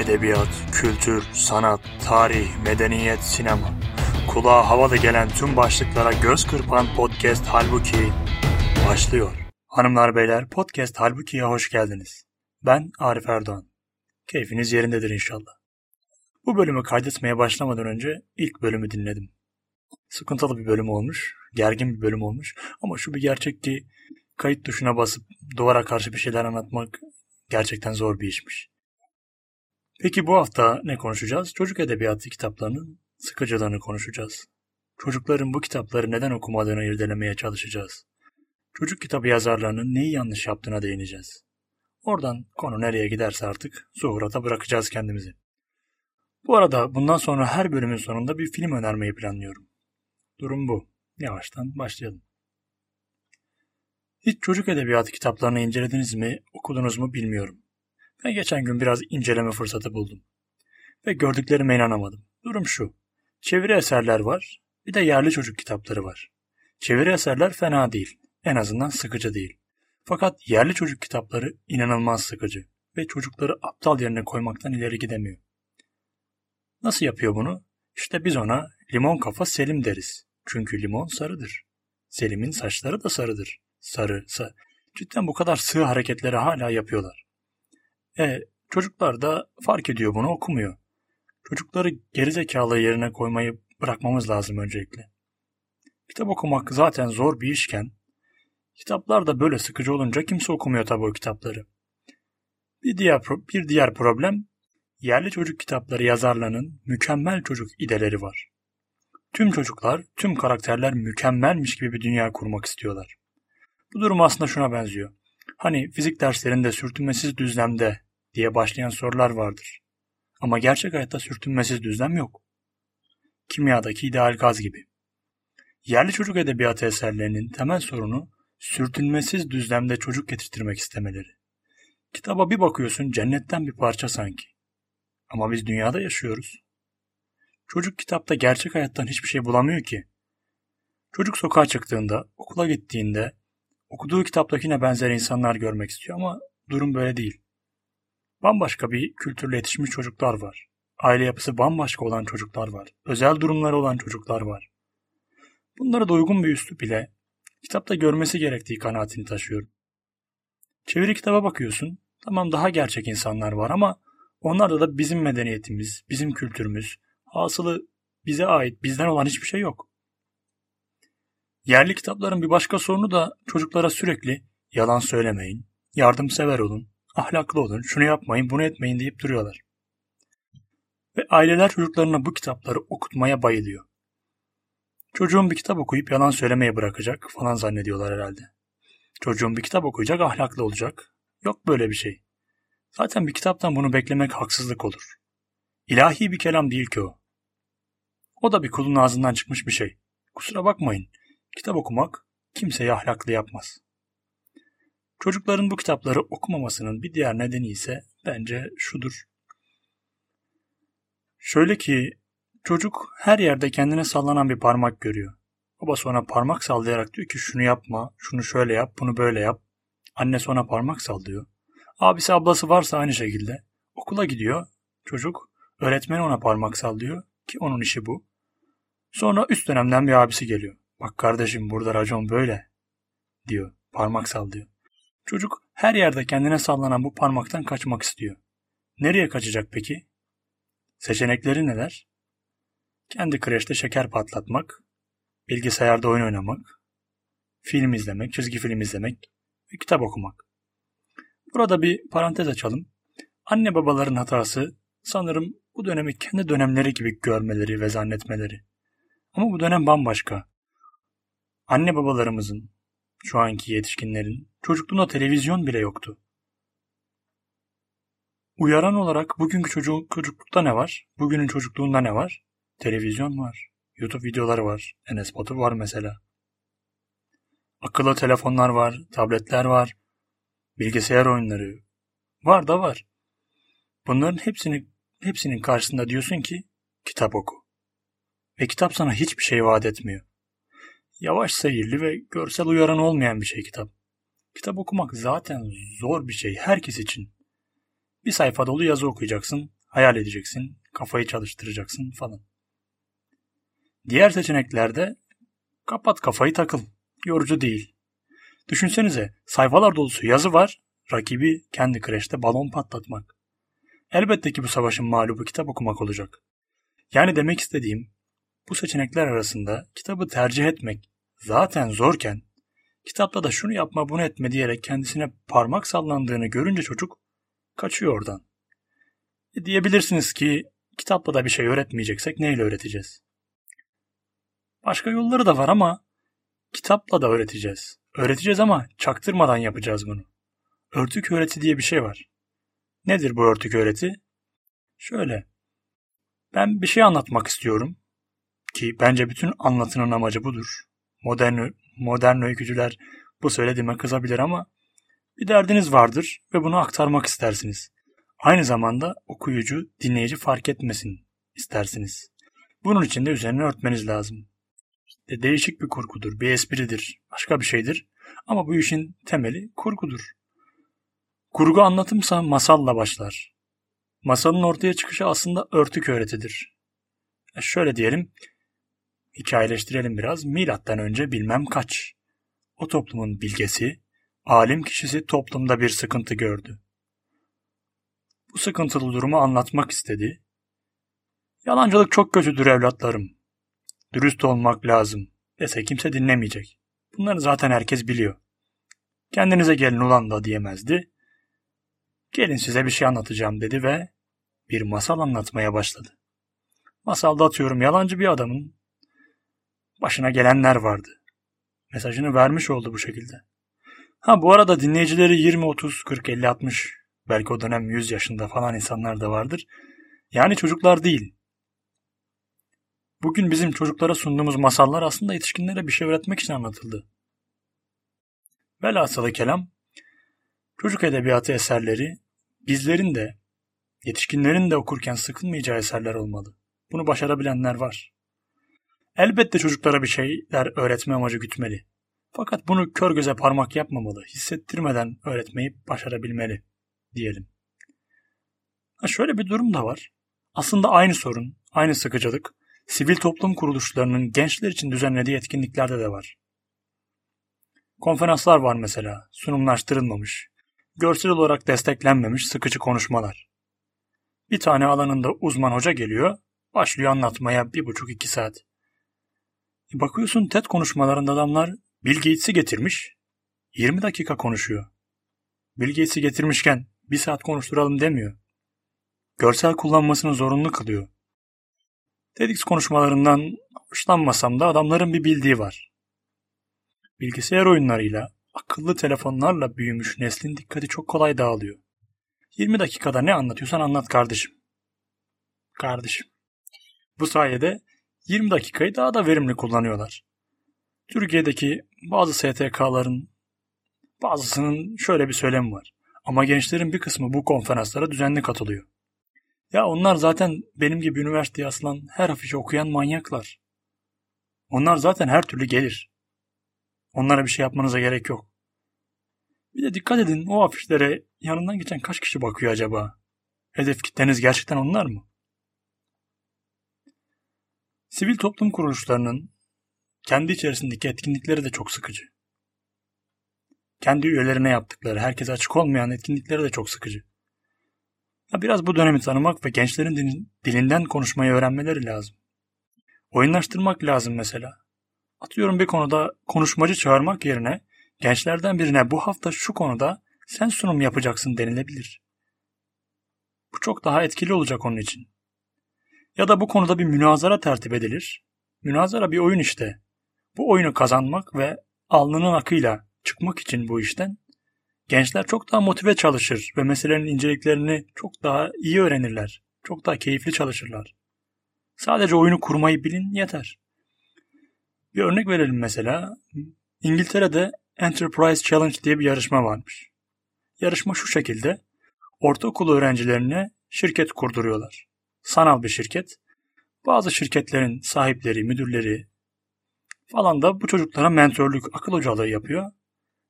edebiyat, kültür, sanat, tarih, medeniyet, sinema. Kulağa havalı gelen tüm başlıklara göz kırpan podcast Halbuki başlıyor. Hanımlar beyler podcast Halbuki'ye hoş geldiniz. Ben Arif Erdoğan. Keyfiniz yerindedir inşallah. Bu bölümü kaydetmeye başlamadan önce ilk bölümü dinledim. Sıkıntılı bir bölüm olmuş, gergin bir bölüm olmuş ama şu bir gerçek ki kayıt tuşuna basıp duvara karşı bir şeyler anlatmak gerçekten zor bir işmiş. Peki bu hafta ne konuşacağız? Çocuk edebiyatı kitaplarının sıkıcılığını konuşacağız. Çocukların bu kitapları neden okumadığını irdelemeye çalışacağız. Çocuk kitabı yazarlarının neyi yanlış yaptığına değineceğiz. Oradan konu nereye giderse artık zuhurata bırakacağız kendimizi. Bu arada bundan sonra her bölümün sonunda bir film önermeyi planlıyorum. Durum bu. Yavaştan başlayalım. Hiç çocuk edebiyatı kitaplarını incelediniz mi, okudunuz mu bilmiyorum. Ben geçen gün biraz inceleme fırsatı buldum. Ve gördüklerime inanamadım. Durum şu. Çeviri eserler var, bir de yerli çocuk kitapları var. Çeviri eserler fena değil. En azından sıkıcı değil. Fakat yerli çocuk kitapları inanılmaz sıkıcı ve çocukları aptal yerine koymaktan ileri gidemiyor. Nasıl yapıyor bunu? İşte biz ona limon kafa Selim deriz. Çünkü limon sarıdır. Selim'in saçları da sarıdır. Sarı, sarı. Cidden bu kadar sığ hareketleri hala yapıyorlar. E, çocuklar da fark ediyor bunu okumuyor. Çocukları gerizekalı yerine koymayı bırakmamız lazım öncelikle. Kitap okumak zaten zor bir işken, kitaplar da böyle sıkıcı olunca kimse okumuyor tabii o kitapları. Bir diğer, bir diğer problem, yerli çocuk kitapları yazarlarının mükemmel çocuk ideleri var. Tüm çocuklar, tüm karakterler mükemmelmiş gibi bir dünya kurmak istiyorlar. Bu durum aslında şuna benziyor. Hani fizik derslerinde sürtünmesiz düzlemde diye başlayan sorular vardır. Ama gerçek hayatta sürtünmesiz düzlem yok. Kimyadaki ideal gaz gibi. Yerli çocuk edebiyatı eserlerinin temel sorunu sürtünmesiz düzlemde çocuk getirtmek istemeleri. Kitaba bir bakıyorsun cennetten bir parça sanki. Ama biz dünyada yaşıyoruz. Çocuk kitapta gerçek hayattan hiçbir şey bulamıyor ki. Çocuk sokağa çıktığında, okula gittiğinde okuduğu kitaptakine benzer insanlar görmek istiyor ama durum böyle değil. Bambaşka bir kültürle yetişmiş çocuklar var. Aile yapısı bambaşka olan çocuklar var. Özel durumları olan çocuklar var. Bunlara da uygun bir üslup ile kitapta görmesi gerektiği kanaatini taşıyorum. Çeviri kitaba bakıyorsun. Tamam daha gerçek insanlar var ama onlarda da bizim medeniyetimiz, bizim kültürümüz, hasılı bize ait, bizden olan hiçbir şey yok. Yerli kitapların bir başka sorunu da çocuklara sürekli yalan söylemeyin, yardımsever olun, ahlaklı olun, şunu yapmayın, bunu etmeyin deyip duruyorlar. Ve aileler çocuklarına bu kitapları okutmaya bayılıyor. Çocuğum bir kitap okuyup yalan söylemeye bırakacak falan zannediyorlar herhalde. Çocuğum bir kitap okuyacak, ahlaklı olacak. Yok böyle bir şey. Zaten bir kitaptan bunu beklemek haksızlık olur. İlahi bir kelam değil ki o. O da bir kulun ağzından çıkmış bir şey. Kusura bakmayın. Kitap okumak kimseyi ahlaklı yapmaz. Çocukların bu kitapları okumamasının bir diğer nedeni ise bence şudur. Şöyle ki çocuk her yerde kendine sallanan bir parmak görüyor. Baba sonra parmak sallayarak diyor ki şunu yapma, şunu şöyle yap, bunu böyle yap. Anne sonra parmak sallıyor. Abisi ablası varsa aynı şekilde. Okula gidiyor. Çocuk öğretmen ona parmak sallıyor ki onun işi bu. Sonra üst dönemden bir abisi geliyor. Bak kardeşim burada racon böyle diyor. Parmak sallıyor. Çocuk her yerde kendine sallanan bu parmaktan kaçmak istiyor. Nereye kaçacak peki? Seçenekleri neler? Kendi kreşte şeker patlatmak, bilgisayarda oyun oynamak, film izlemek, çizgi film izlemek ve kitap okumak. Burada bir parantez açalım. Anne babaların hatası sanırım bu dönemi kendi dönemleri gibi görmeleri ve zannetmeleri. Ama bu dönem bambaşka. Anne babalarımızın, şu anki yetişkinlerin çocukluğunda televizyon bile yoktu. Uyaran olarak bugünkü çocuk, çocuklukta ne var? Bugünün çocukluğunda ne var? Televizyon var. YouTube videoları var. Enes Batur var mesela. Akıllı telefonlar var. Tabletler var. Bilgisayar oyunları. Var da var. Bunların hepsini hepsinin karşısında diyorsun ki kitap oku. Ve kitap sana hiçbir şey vaat etmiyor. Yavaş seyirli ve görsel uyaran olmayan bir şey kitap. Kitap okumak zaten zor bir şey herkes için. Bir sayfa dolu yazı okuyacaksın, hayal edeceksin, kafayı çalıştıracaksın falan. Diğer seçeneklerde kapat kafayı takıl. Yorucu değil. Düşünsenize sayfalar dolusu yazı var, rakibi kendi kreşte balon patlatmak. Elbette ki bu savaşın mağlubu kitap okumak olacak. Yani demek istediğim bu seçenekler arasında kitabı tercih etmek zaten zorken kitapta da şunu yapma bunu etme diyerek kendisine parmak sallandığını görünce çocuk kaçıyor oradan. E diyebilirsiniz ki kitapla da bir şey öğretmeyeceksek neyle öğreteceğiz? Başka yolları da var ama kitapla da öğreteceğiz. Öğreteceğiz ama çaktırmadan yapacağız bunu. Örtük öğreti diye bir şey var. Nedir bu örtük öğreti? Şöyle. Ben bir şey anlatmak istiyorum ki bence bütün anlatının amacı budur. Modern modern öykücüler bu söylediğime kızabilir ama bir derdiniz vardır ve bunu aktarmak istersiniz. Aynı zamanda okuyucu, dinleyici fark etmesin istersiniz. Bunun için de üzerine örtmeniz lazım. İşte değişik bir kurgudur, bir espridir, başka bir şeydir. Ama bu işin temeli kurgudur. Kurgu anlatımsa masalla başlar. Masalın ortaya çıkışı aslında örtük öğretidir. E şöyle diyelim, hikayeleştirelim biraz. Milattan önce bilmem kaç. O toplumun bilgesi, alim kişisi toplumda bir sıkıntı gördü. Bu sıkıntılı durumu anlatmak istedi. Yalancılık çok kötüdür evlatlarım. Dürüst olmak lazım dese kimse dinlemeyecek. Bunları zaten herkes biliyor. Kendinize gelin ulan da diyemezdi. Gelin size bir şey anlatacağım dedi ve bir masal anlatmaya başladı. Masalda atıyorum yalancı bir adamın başına gelenler vardı. Mesajını vermiş oldu bu şekilde. Ha bu arada dinleyicileri 20, 30, 40, 50, 60 belki o dönem 100 yaşında falan insanlar da vardır. Yani çocuklar değil. Bugün bizim çocuklara sunduğumuz masallar aslında yetişkinlere bir şey öğretmek için anlatıldı. Velhasılı kelam, çocuk edebiyatı eserleri bizlerin de, yetişkinlerin de okurken sıkılmayacağı eserler olmalı. Bunu başarabilenler var. Elbette çocuklara bir şeyler öğretme amacı gütmeli. Fakat bunu kör göze parmak yapmamalı, hissettirmeden öğretmeyi başarabilmeli diyelim. Ha şöyle bir durum da var. Aslında aynı sorun, aynı sıkıcılık sivil toplum kuruluşlarının gençler için düzenlediği etkinliklerde de var. Konferanslar var mesela, sunumlaştırılmamış, görsel olarak desteklenmemiş sıkıcı konuşmalar. Bir tane alanında uzman hoca geliyor, başlıyor anlatmaya bir buçuk iki saat. Bakıyorsun TED konuşmalarında adamlar Bill Gates'i getirmiş, 20 dakika konuşuyor. Bill Gates'i getirmişken bir saat konuşturalım demiyor. Görsel kullanmasını zorunlu kılıyor. TEDx konuşmalarından hoşlanmasam da adamların bir bildiği var. Bilgisayar oyunlarıyla, akıllı telefonlarla büyümüş neslin dikkati çok kolay dağılıyor. 20 dakikada ne anlatıyorsan anlat kardeşim. Kardeşim. Bu sayede 20 dakikayı daha da verimli kullanıyorlar. Türkiye'deki bazı STK'ların bazısının şöyle bir söylemi var. Ama gençlerin bir kısmı bu konferanslara düzenli katılıyor. Ya onlar zaten benim gibi üniversiteye asılan her afişi okuyan manyaklar. Onlar zaten her türlü gelir. Onlara bir şey yapmanıza gerek yok. Bir de dikkat edin o afişlere yanından geçen kaç kişi bakıyor acaba? Hedef kitleniz gerçekten onlar mı? Sivil toplum kuruluşlarının kendi içerisindeki etkinlikleri de çok sıkıcı. Kendi üyelerine yaptıkları, herkese açık olmayan etkinlikleri de çok sıkıcı. Ya biraz bu dönemi tanımak ve gençlerin dilinden konuşmayı öğrenmeleri lazım. Oyunlaştırmak lazım mesela. Atıyorum bir konuda konuşmacı çağırmak yerine gençlerden birine bu hafta şu konuda sen sunum yapacaksın denilebilir. Bu çok daha etkili olacak onun için. Ya da bu konuda bir münazara tertip edilir. Münazara bir oyun işte. Bu oyunu kazanmak ve alnının akıyla çıkmak için bu işten gençler çok daha motive çalışır ve meselelerin inceliklerini çok daha iyi öğrenirler. Çok daha keyifli çalışırlar. Sadece oyunu kurmayı bilin yeter. Bir örnek verelim mesela. İngiltere'de Enterprise Challenge diye bir yarışma varmış. Yarışma şu şekilde. Ortaokul öğrencilerine şirket kurduruyorlar. Sanal bir şirket. Bazı şirketlerin sahipleri, müdürleri falan da bu çocuklara mentorluk, akıl hocalığı yapıyor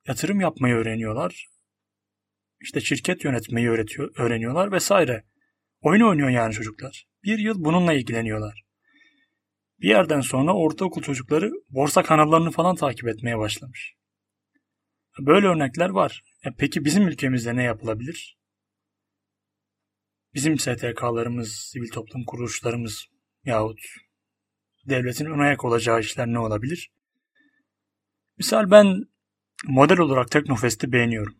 yatırım yapmayı öğreniyorlar. İşte şirket yönetmeyi öğretiyor, öğreniyorlar vesaire. Oyun oynuyor yani çocuklar. Bir yıl bununla ilgileniyorlar. Bir yerden sonra ortaokul çocukları borsa kanallarını falan takip etmeye başlamış. Böyle örnekler var. E peki bizim ülkemizde ne yapılabilir? Bizim STK'larımız, sivil toplum kuruluşlarımız yahut devletin ön ayak olacağı işler ne olabilir? Misal ben model olarak Teknofest'i beğeniyorum.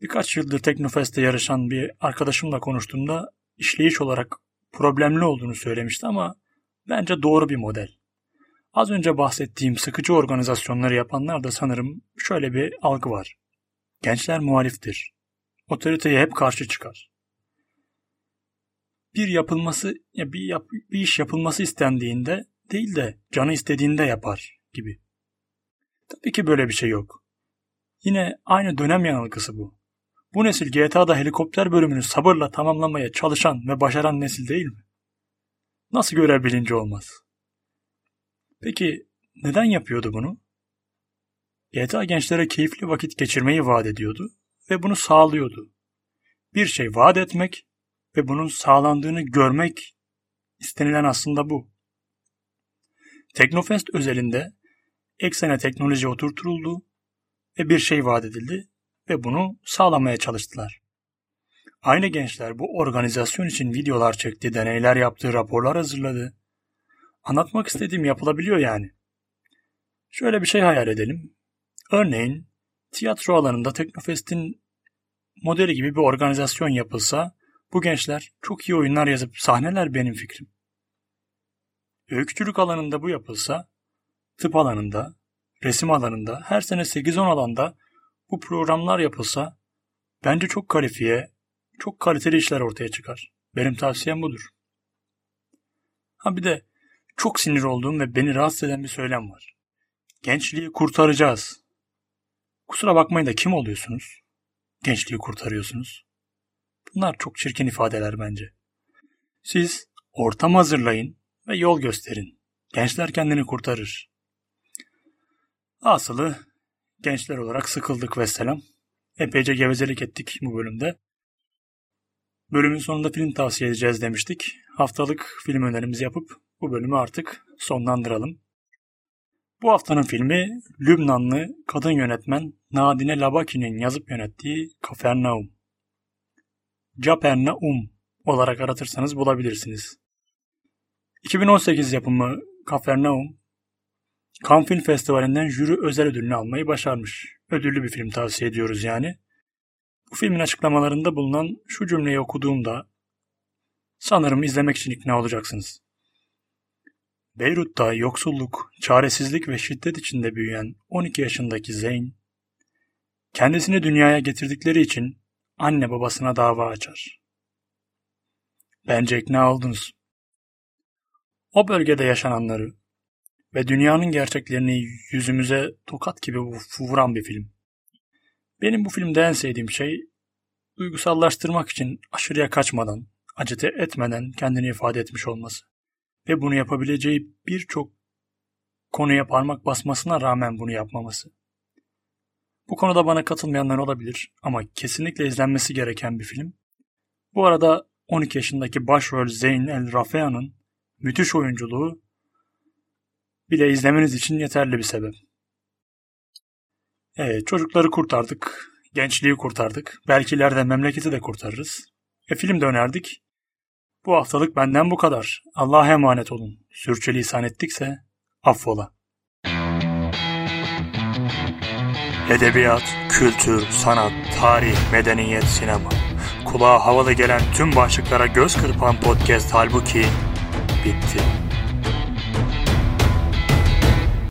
Birkaç yıldır Teknofest'te yarışan bir arkadaşımla konuştuğumda işleyiş olarak problemli olduğunu söylemişti ama bence doğru bir model. Az önce bahsettiğim sıkıcı organizasyonları yapanlar da sanırım şöyle bir algı var. Gençler muhaliftir. Otoriteye hep karşı çıkar. Bir yapılması, ya bir, yap, bir iş yapılması istendiğinde değil de canı istediğinde yapar gibi. Tabii ki böyle bir şey yok. Yine aynı dönem yanılgısı bu. Bu nesil GTA'da helikopter bölümünü sabırla tamamlamaya çalışan ve başaran nesil değil mi? Nasıl görev bilinci olmaz? Peki neden yapıyordu bunu? GTA gençlere keyifli vakit geçirmeyi vaat ediyordu ve bunu sağlıyordu. Bir şey vaat etmek ve bunun sağlandığını görmek istenilen aslında bu. Teknofest özelinde eksene teknoloji oturtuldu ve bir şey vaat edildi ve bunu sağlamaya çalıştılar. Aynı gençler bu organizasyon için videolar çekti, deneyler yaptı, raporlar hazırladı. Anlatmak istediğim yapılabiliyor yani. Şöyle bir şey hayal edelim. Örneğin tiyatro alanında Teknofest'in modeli gibi bir organizasyon yapılsa bu gençler çok iyi oyunlar yazıp sahneler benim fikrim. Öykücülük alanında bu yapılsa, tıp alanında, resim alanında, her sene 8-10 alanda bu programlar yapılsa bence çok kalifiye, çok kaliteli işler ortaya çıkar. Benim tavsiyem budur. Ha bir de çok sinir olduğum ve beni rahatsız eden bir söylem var. Gençliği kurtaracağız. Kusura bakmayın da kim oluyorsunuz? Gençliği kurtarıyorsunuz. Bunlar çok çirkin ifadeler bence. Siz ortam hazırlayın ve yol gösterin. Gençler kendini kurtarır. Asılı gençler olarak sıkıldık ve selam. Epeyce gevezelik ettik bu bölümde. Bölümün sonunda film tavsiye edeceğiz demiştik. Haftalık film önerimizi yapıp bu bölümü artık sonlandıralım. Bu haftanın filmi Lübnanlı kadın yönetmen Nadine Labaki'nin yazıp yönettiği Kafernaum. Capernaum olarak aratırsanız bulabilirsiniz. 2018 yapımı Kafernaum, Cannes Film Festivali'nden jüri özel ödülünü almayı başarmış. Ödüllü bir film tavsiye ediyoruz yani. Bu filmin açıklamalarında bulunan şu cümleyi okuduğumda sanırım izlemek için ikna olacaksınız. Beyrut'ta yoksulluk, çaresizlik ve şiddet içinde büyüyen 12 yaşındaki Zeyn, kendisini dünyaya getirdikleri için anne babasına dava açar. Bence ikna oldunuz. O bölgede yaşananları ve dünyanın gerçeklerini yüzümüze tokat gibi vuran bir film. Benim bu filmde en sevdiğim şey duygusallaştırmak için aşırıya kaçmadan, acete etmeden kendini ifade etmiş olması. Ve bunu yapabileceği birçok konuya parmak basmasına rağmen bunu yapmaması. Bu konuda bana katılmayanlar olabilir ama kesinlikle izlenmesi gereken bir film. Bu arada 12 yaşındaki başrol Zeyn El Rafea'nın müthiş oyunculuğu bile izlemeniz için yeterli bir sebep. Evet, çocukları kurtardık, gençliği kurtardık, belki ileride memleketi de kurtarırız. E film de önerdik. Bu haftalık benden bu kadar. Allah'a emanet olun. Sürçülisan ettikse affola. Edebiyat, kültür, sanat, tarih, medeniyet, sinema. Kulağa havalı gelen tüm başlıklara göz kırpan podcast halbuki bitti.